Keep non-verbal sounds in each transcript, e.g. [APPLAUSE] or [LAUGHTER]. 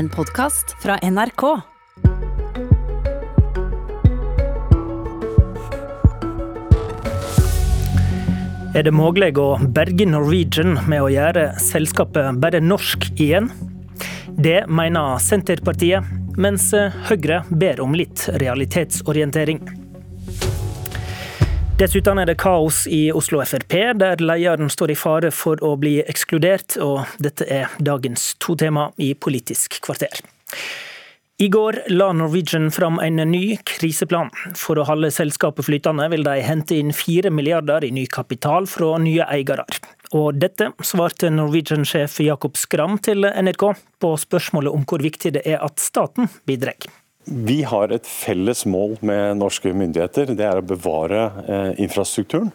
En podkast fra NRK. Er det mulig å berge Norwegian med å gjøre selskapet bare norsk igjen? Det mener Senterpartiet, mens Høyre ber om litt realitetsorientering. Dessuten er det kaos i Oslo Frp, der lederen står i fare for å bli ekskludert, og dette er dagens to tema i Politisk kvarter. I går la Norwegian fram en ny kriseplan. For å holde selskapet flytende vil de hente inn fire milliarder i ny kapital fra nye eiere. Og dette svarte Norwegian-sjef Jakob Skram til NRK på spørsmålet om hvor viktig det er at staten bidrar. Vi har et felles mål med norske myndigheter. Det er å bevare eh, infrastrukturen.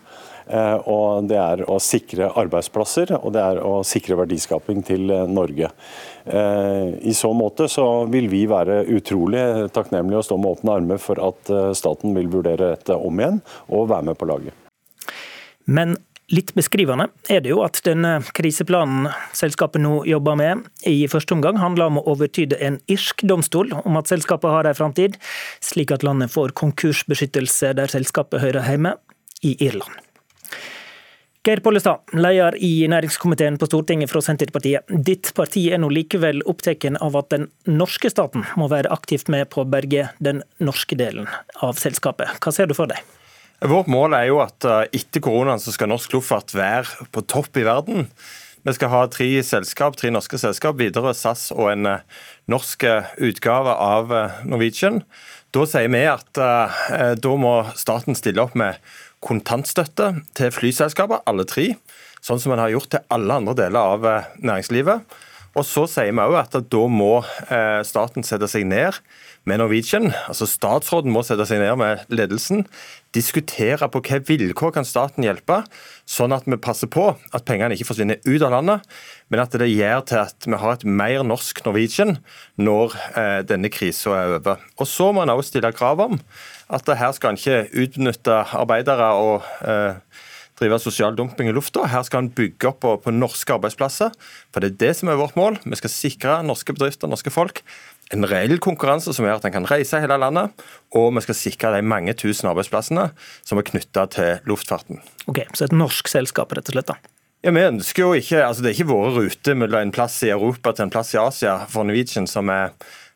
Eh, og det er å sikre arbeidsplasser og det er å sikre verdiskaping til eh, Norge. I så måte så vil vi være utrolig takknemlige og stå med åpne armer for at staten vil vurdere dette om igjen og være med på laget. Men Litt beskrivende er det jo at denne kriseplanen selskapet nå jobber med, i første omgang handler om å overtyde en irsk domstol om at selskapet har en framtid, slik at landet får konkursbeskyttelse der selskapet hører hjemme, i Irland. Geir Pollestad, leder i næringskomiteen på Stortinget fra Senterpartiet. Ditt parti er nå likevel opptatt av at den norske staten må være aktivt med på å berge den norske delen av selskapet. Hva ser du for deg? Vårt mål er jo at eh, etter koronaen så skal norsk luftfart være på topp i verden. Vi skal ha tre selskap, tre norske selskap, Widerøe, SAS og en eh, norsk eh, utgave av Norwegian. Da sier vi at da må staten stille opp med kontantstøtte til flyselskaper, alle tre. Sånn som en har gjort til alle andre deler av næringslivet. Og så sier vi òg at da må staten sette seg ned med Norwegian. Altså Statsråden må sette seg ned med ledelsen, diskutere på hvilke vilkår kan staten hjelpe, sånn at vi passer på at pengene ikke forsvinner ut av landet, men at det gjør til at vi har et mer norsk Norwegian når eh, denne krisa er over. Og Så må en også stille krav om at her skal en ikke utnytte arbeidere og eh, drive sosial dumping i lufta. Her skal en bygge opp på, på norske arbeidsplasser. For det er det som er vårt mål. Vi skal sikre norske bedrifter, norske folk en reell konkurranse som gjør at en kan reise hele landet, og vi skal sikre de mange tusen arbeidsplassene som er knytta til luftfarten. Ok, Så et norsk selskap, rett og slett? da? Ja, vi ønsker jo ikke, altså Det er ikke våre ruter mellom en plass i Europa til en plass i Asia for Norwegian som er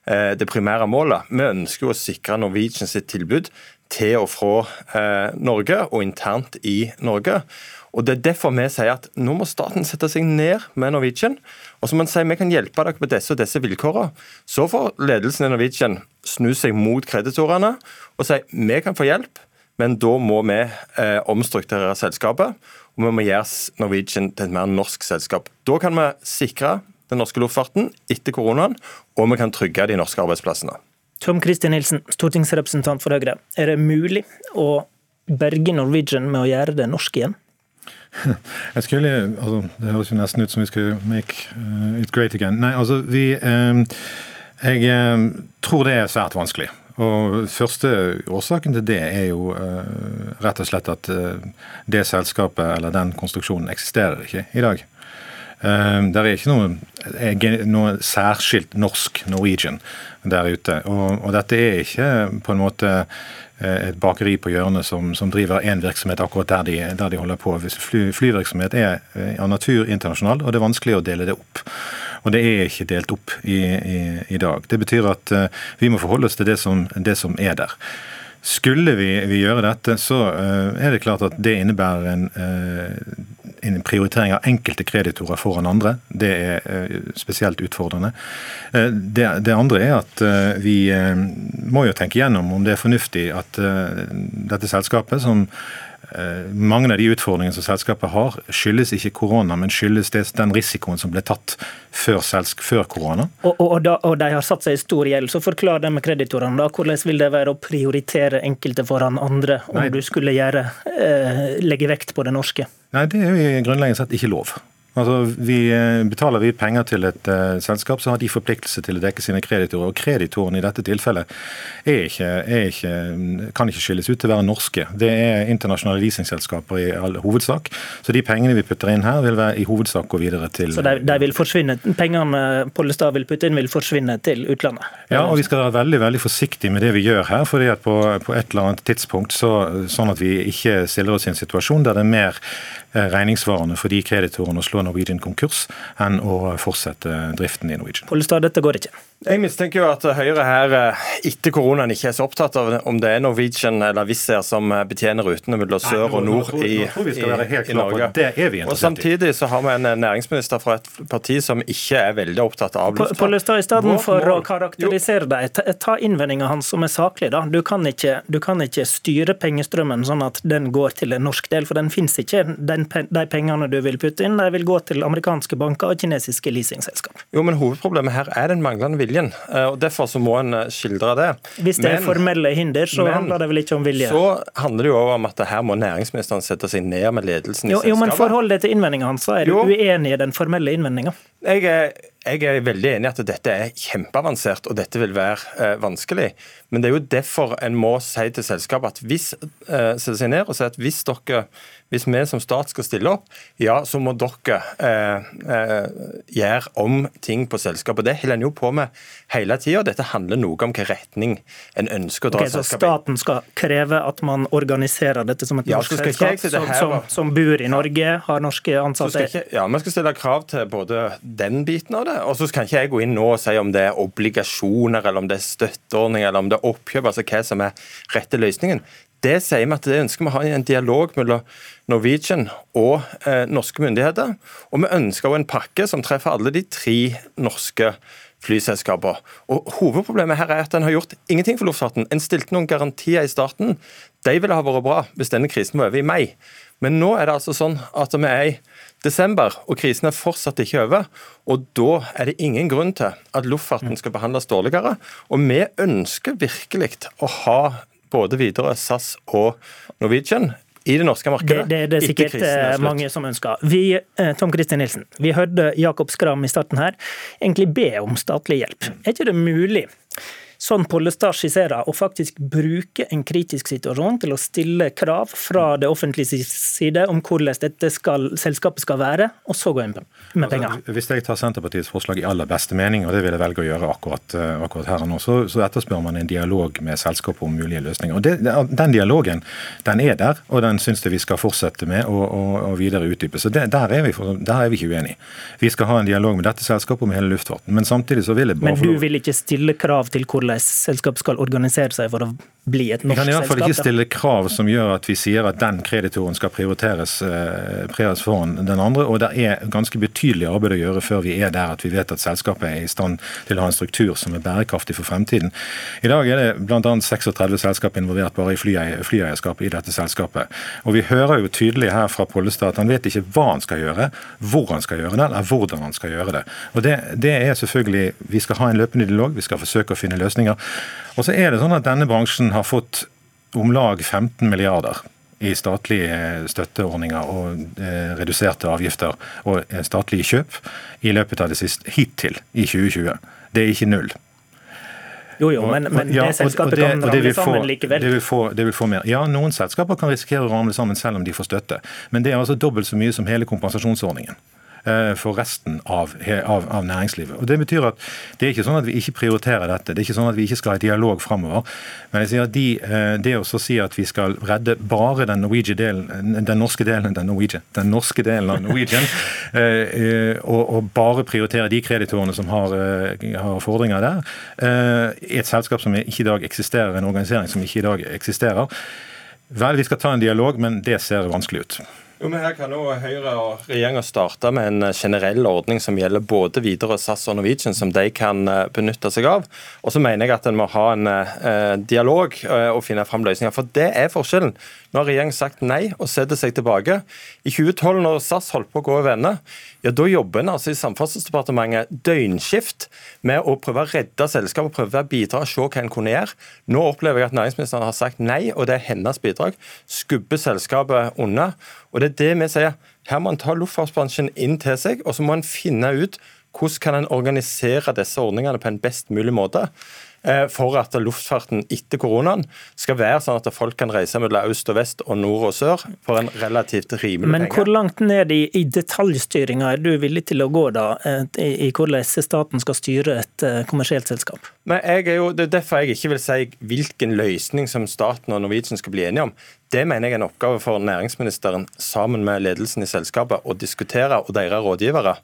det primære målet. Vi ønsker jo å sikre Norwegian sitt tilbud til og fra eh, Norge og internt i Norge. Og Det er derfor vi sier at nå må staten sette seg ned med Norwegian. Og så må man si vi kan hjelpe dere med disse og disse vilkårene. Så får ledelsen i Norwegian snu seg mot kreditorene og si vi kan få hjelp, men da må vi eh, omstrukturere selskapet. Og vi må gjøre Norwegian til et mer norsk selskap. Da kan vi sikre den norske luftfarten etter koronaen, og vi kan trygge de norske arbeidsplassene. Tom Christian Nilsen, stortingsrepresentant for Høyre. Er det mulig å berge Norwegian med å gjøre det norsk igjen? [LAUGHS] Jeg skulle, altså, Det høres jo nesten ut som vi skulle make uh, it great again. Nei, altså, vi eh, Jeg um, tror det er svært vanskelig. Og Første årsaken til det er jo eh, rett og slett at uh, det selskapet eller den konstruksjonen eksisterer ikke i dag. Uh, det er ikke noe, noe, særskilt norsk Norwegian der ute. Og, og, dette er ikke på en måte Eh, et bakeri på hjørnet som, som driver én virksomhet akkurat der de, der de, holder på. Fly, flyvirksomhet er eh, av natur internasjonal, og det er vanskelig å dele det opp. Og det er ikke delt opp i, i, i dag. Det betyr at vi må forholde oss til det som, det som er der. Skulle vi, vi, gjøre dette, så er det klart at det innebærer en en prioritering av enkelte kreditorer foran andre. Det er eh, spesielt utfordrende. Eh, det, det andre er at eh, vi må jo tenke gjennom om det er fornuftig at dette selskapet, som mange av de utfordringene som selskapet har, skyldes ikke korona, men skyldes det, den risikoen som ble tatt før, selsk, før korona. Og, og, og, da, og, de har satt seg i stor gjeld. Så forklar det med kreditorene. da. Hvordan vil det være å prioritere enkelte foran andre, om Nei. du skulle gjøre, eh, legge vekt på det norske? Nei, det er jo grunnleggende sett ikke lov. Altså, vi Betaler vi penger til et uh, selskap, så har de forpliktelse til å dekke sine kreditorer. og Kreditorene i dette tilfellet er ikke, er ikke, kan ikke skilles ut til å være norske. Det er internasjonale leasingselskaper i all hovedsak. Så de pengene vi putter inn her, vil være i hovedsak gå videre til Så de, de vil forsvinne, pengene Pollestad vil putte inn, vil forsvinne til utlandet? Ja, og vi skal være veldig veldig forsiktige med det vi gjør her. fordi at på, på et eller annet tidspunkt, så, sånn at vi ikke stiller oss i en situasjon der det er mer Eh, regningssvarende for de kreditorene å slå Norwegian konkurs enn å fortsette driften i Norwegian. Pollestad, dette går ikke. Jeg mistenker jo at Høyre her eh, etter koronaen ikke er så opptatt av om det er Norwegian eller Wizz Air som eh, betjener rutene mellom sør og nord i, i, i Norge. Og Samtidig så har vi en næringsminister fra et parti som ikke er veldig opptatt av luftfart. Pollestad, i stedet for å karakterisere deg, ta innvendinga hans som er saklig. da. Du kan, ikke, du kan ikke styre pengestrømmen sånn at den går til en norsk del, for den finnes ikke. Den de pengene du vil putte inn, de vil gå til amerikanske banker og kinesiske leasingselskap. Jo, men Hovedproblemet her er den manglende viljen. Eh, og Derfor så må en eh, skildre det. Hvis det men, er formelle hinder, så handler det vel ikke om vilje? Så handler det jo om at her må næringsministeren sette seg ned med ledelsen i jo, selskapet. Jo, men forhold deg til innvendinga hans. Er du jo. uenig i den formelle innvendinga? Jeg er, jeg er, veldig enig i at dette er kjempeavansert og dette vil være eh, vanskelig. Men det er jo derfor en må si til selskapet at hvis, eh, sette seg ned og si at hvis dere hvis vi som stat skal stille opp, ja, så må dere eh, eh, gjøre om ting på selskapet. Det holder en jo på med hele tida. Dette handler noe om hvilken retning en ønsker å dra okay, selskapet i. Så staten skal kreve at man organiserer dette som et ja, norsk selskap, som, som, som, bor i Norge, har norske ansatte? Ikke, ja, vi skal stille krav til både den biten av det, og så kan ikke jeg gå inn nå og si om det er obligasjoner, eller om det er støtteordning, eller om det er oppkjøp, altså hva som er rette løsningen. Det sier vi at det ønsker vi å ha i en dialog mellom Norwegian og eh, norske myndigheter. Og vi ønsker også en pakke som treffer alle de tre norske flyselskaper. Og Hovedproblemet her er at en har gjort ingenting for luftfarten. En stilte noen garantier i starten. De ville ha vært bra hvis denne krisen var over i mai. Men nå er det altså sånn at vi er i desember, og krisen er fortsatt ikke over. Og da er det ingen grunn til at luftfarten skal behandles dårligere. Og vi ønsker virkelig å ha både Widerøe, SAS og Norwegian i det norske markedet. Det, det, det er sikkert er eh, mange som ønsker. Vi, eh, Tom Kristin Nilsen, vi hørte Jakob Skram i starten her egentlig be om statlig hjelp. Er ikke det mulig sånn Pollestad skisserer, å faktisk bruke en kritisk situasjon til å stille krav fra det offentlige side om hvordan dette skal, selskapet skal være, og så gå inn med penger. Altså, hvis jeg tar Senterpartiets forslag i aller beste mening, og det vil jeg velge å gjøre akkurat, eh, akkurat her og nå, så, så, etterspør man en dialog med selskapet om mulige løsninger. Og det, Den dialogen den er der, og den syns jeg vi skal fortsette med og, og, og videre utdype. Så det, der, er vi, der, er vi, ikke uenige. Vi skal ha en dialog med dette selskapet om hele luftfarten. Men samtidig så vil jeg bare... Men du vil ikke stille krav til hvordan hvordan selskap skal organisere seg for å bli et norsk selskap? Vi kan i hvert fall ikke stille krav som gjør at vi sier at den kreditoren skal prioriteres, eh, prioriteres foran den andre. Og det er ganske betydelig arbeid å gjøre før vi er der at vi vet at selskapet er i stand til å ha en struktur som er bærekraftig for fremtiden. I dag er det bl.a. 36 selskap involvert bare i flyeierskap i dette selskapet. Og vi hører jo tydelig her fra Pollestad at han vet ikke hva han skal gjøre, hvor han skal gjøre det, eller hvordan han skal gjøre det. Og det, det er selvfølgelig, Vi skal ha en løpende dialog, vi skal forsøke å finne løsninger løsninger. Og så er det sånn at denne bransjen har fått om lag 15 milliarder i statlige støtteordninger og eh, reduserte avgifter og eh, statlige kjøp i løpet av det siste hittil i 2020. Det er ikke null. Jo, jo, men, men ja, det selskapet det, kan ramle sammen likevel. Det vil, få, det vil få mer. Ja, noen selskaper kan risikere å ramle sammen selv om de får støtte. Men det er altså dobbelt så mye som hele kompensasjonsordningen. Eh, for resten av, av, av, næringslivet. Og Det betyr at det er ikke sånn at vi ikke prioriterer dette. Det er ikke sånn at vi ikke skal ha dialog framover. Men jeg sier at de, eh, det å si at vi skal redde bare den, delen, den norske delen den, Norwegian, den norske delen av Norwegian, [LAUGHS] eh, og, og, bare prioritere de kreditorene som har, har fordringer der, i et selskap som ikke i dag eksisterer, en organisering som ikke i dag eksisterer. Vel, vi skal ta en dialog, men det ser vanskelig ut. Jo, men Her kan jo Høyre og regjeringa starte med en generell ordning som gjelder både Widerøe, SAS og Norwegian, som de kan eh, benytte seg av. Og så mener jeg at en må ha en eh, dialog eh, og finne fram løsninger. For det er forskjellen. Nå har regjeringen sagt nei og setter seg tilbake. I 2012, når SAS holdt på å gå over ende, ja, da jobber en altså i Samferdselsdepartementet døgnskift med å prøve å redde selskapet, prøve å bidra og se hva en kunne gjøre. Nå opplever jeg at næringsministeren har sagt nei, og det er hennes bidrag. Skubber selskapet unna. Og det er det vi sier. Her må en ta luftfartsbransjen inn til seg, og så må en finne ut hvordan kan en organisere disse ordningene på en best mulig måte. Eh, for at luftfarten etter koronaen skal være sånn at folk kan reise mellom øst og vest og nord og sør for en relativt rimelig Men hvor langt ned i, i detaljstyringa er du villig til å gå da, eh, i, i hvordan staten skal styre et uh, kommersielt selskap? Men jeg er jo, Det er derfor jeg ikke vil si hvilken løsning som staten og Norwegian skal bli enige om. Det mener jeg er en oppgave for næringsministeren sammen med ledelsen i selskapet å diskutere, og deres rådgivere.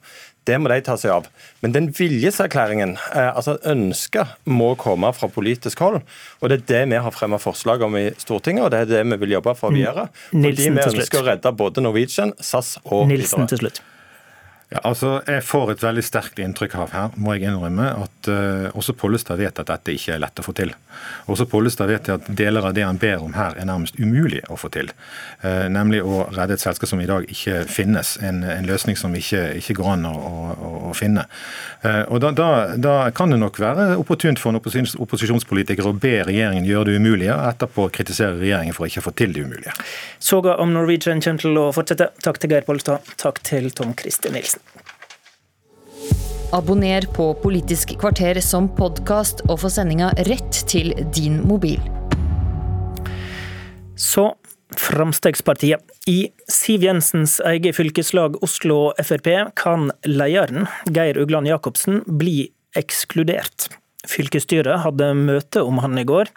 Det må de ta seg av. Men den viljeserklæringen, eh, altså ønsket, må komme fra politisk hold. Og det er det vi har fremmet forslag om i Stortinget, og det er det vi vil jobbe for å gjøre. Fordi vi ønsker å redde både Norwegian, SAS og Nilsen til slutt. Ja, altså, Jeg får et veldig sterkt inntrykk av her, må jeg innrømme, at uh, også Pollestad vet at dette ikke er lett å få til. Også Pollestad vet at deler av det han ber om her er nærmest umulig å få til. Uh, nemlig å redde et selskap som i dag ikke finnes, en, en løsning som ikke, ikke går an å, å, å finne. Uh, og da, da, da, kan det nok være opportunt for en opposisjonspolitiker å be regjeringen gjøre det umulige, og etterpå kritisere regjeringen for ikke å få til det umulige. Soga om Norwegian kommer til å fortsette. Takk til Geir Pollestad. Takk til Tom Christer Nilsen. Abonner på Politisk kvarter som podkast og få sendinga rett til din mobil. Så Framstegspartiet. I Siv Jensens eget fylkeslag Oslo Frp kan lederen, Geir Ugland Jacobsen, bli ekskludert. Fylkesstyret hadde møte om han i går.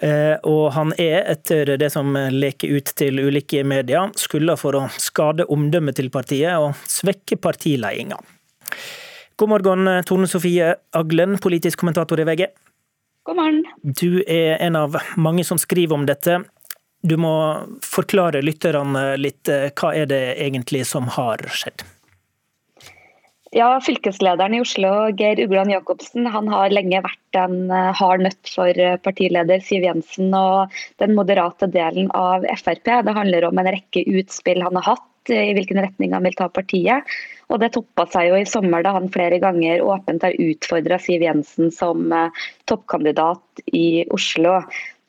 Eh, og han er, etter det som leker ut til ulike medier, skylda for å skade omdømmet til partiet og svekke partiledelsen. God morgen, Tone Sofie Aglen, politisk kommentator i VG. God morgen. Du er en av mange som skriver om dette. Du må forklare lytterne litt. Hva er det egentlig som har skjedd? Ja, Fylkeslederen i Oslo, Geir Ugland Jacobsen, han har lenge vært en eh, hard nøtt for eh, partileder Siv Jensen og den moderate delen av Frp. Det handler om en rekke utspill han har hatt i hvilken retning han vil ta partiet. Og Det toppa seg jo i sommer da han flere ganger åpent har utfordra Siv Jensen som eh, toppkandidat i Oslo.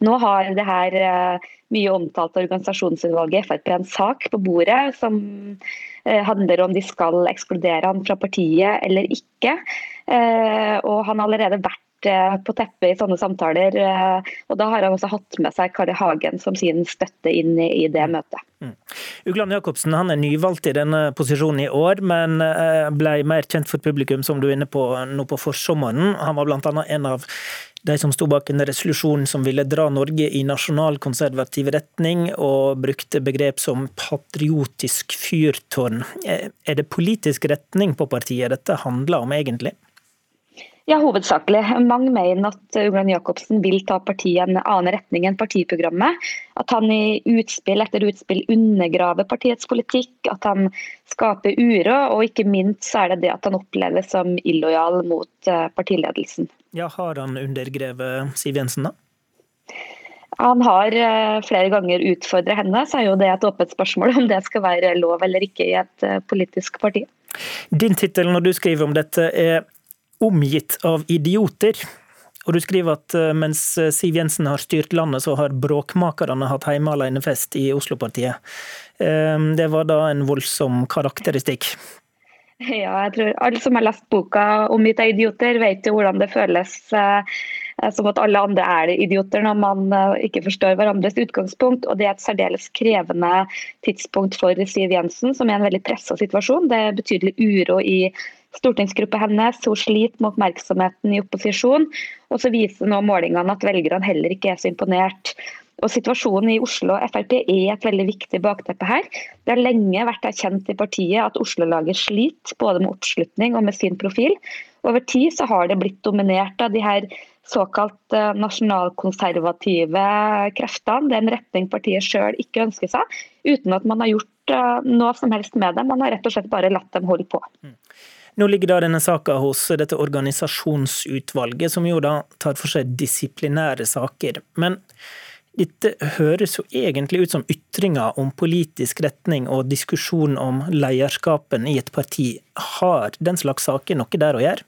Nå har det her eh, mye omtalte organisasjonsutvalget Frp en sak på bordet som eh, handler om de skal ekskludere han fra partiet eller ikke. Og han har allerede vært Eh, på teppet i sånne samtaler. Eh, og Da har han også hatt med seg Kari Hagen som sin støtte inn i det møtet. Mm. Ugland Jacobsen han er nyvalgt i denne posisjonen i år, men eh, ble mer kjent for publikum som du er inne på nå på forsommeren. Han var bl.a. en av de som sto bak en resolusjon som ville dra Norge i nasjonalkonservativ retning, og brukte begrep som patriotisk fyrtårn. Er det politisk retning på partiet dette handler om, egentlig? Ja, hovedsakelig. Mange mener at Ugland Jacobsen vil ta partiet i en annen retning enn partiprogrammet. At han i utspill etter utspill undergraver partiets politikk, at han skaper uro, og ikke minst så er det det at han oppleves som illojal mot eh, partiledelsen. Ja, Har han undergrevet Siv Jensen, da? Han har eh, flere ganger utfordret henne, så er jo det et åpent spørsmål om det skal være lov eller ikke i et eh, politisk parti. Din tittel når du skriver om dette er omgitt av idioter. Og du skriver at eh, mens eh, Siv Jensen har styrt landet, så har bråkmakerne hatt hjemme alene-fest i Oslo-partiet. Ehm, det var da en voldsom karakteristikk. Ja, jeg tror alle som har lest boka 'Omgitt av idioter', vet jo hvordan det føles eh, som at alle andre er idioter når man ikke forstår hverandres utgangspunkt. Og det er et særdeles krevende tidspunkt for Siv Jensen, som er en veldig pressa situasjon. Det er betydelig uro i stortingsgruppa hennes. Hun sliter med oppmerksomheten i opposisjon. Og så viser nå målingene at velgerne heller ikke er så imponert. Og Situasjonen i Oslo og Frp er et veldig viktig bakteppe her. Det har lenge vært erkjent i partiet at Oslo-laget sliter både med oppslutning og med sin profil. Over tid så har det blitt dominert av de her såkalt eh, nasjonalkonservative kreftene. Det er en retning partiet sjøl ikke ønsker seg, uten at man har gjort eh, noe som helst med det. Man har rett og slett bare latt dem holde på. Mm. Nå ligger da denne saka hos dette organisasjonsutvalget, som jo da tar for seg disiplinære saker. Men dette høres jo egentlig ut som ytringer om politisk retning og diskusjon om lederskapen i et parti. Har den slags saker noe der å gjøre?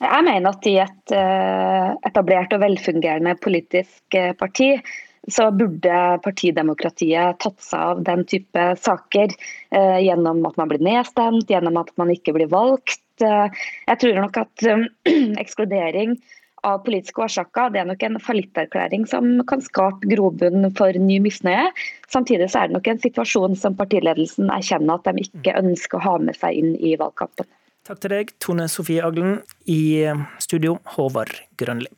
Jeg mener at i et eh, etablert og velfungerende politisk eh, parti så burde partidemokratiet tatt seg av den type saker. Eh, gjennom at man blir nedstemt, gjennom at man ikke blir valgt. Eh, jeg tror nok at eh, [CLEARS THROAT] ekskludering av politiske årsaker det er nok en fallitterklæring som kan skape grobunn for ny misnøye. Samtidig så er det nok en situasjon som partiledelsen erkjenner at de ikke ønsker å ha med seg inn i valgkampen. Takk til deg, Tone Sofie Aglen. I studio, Håvard Grønli.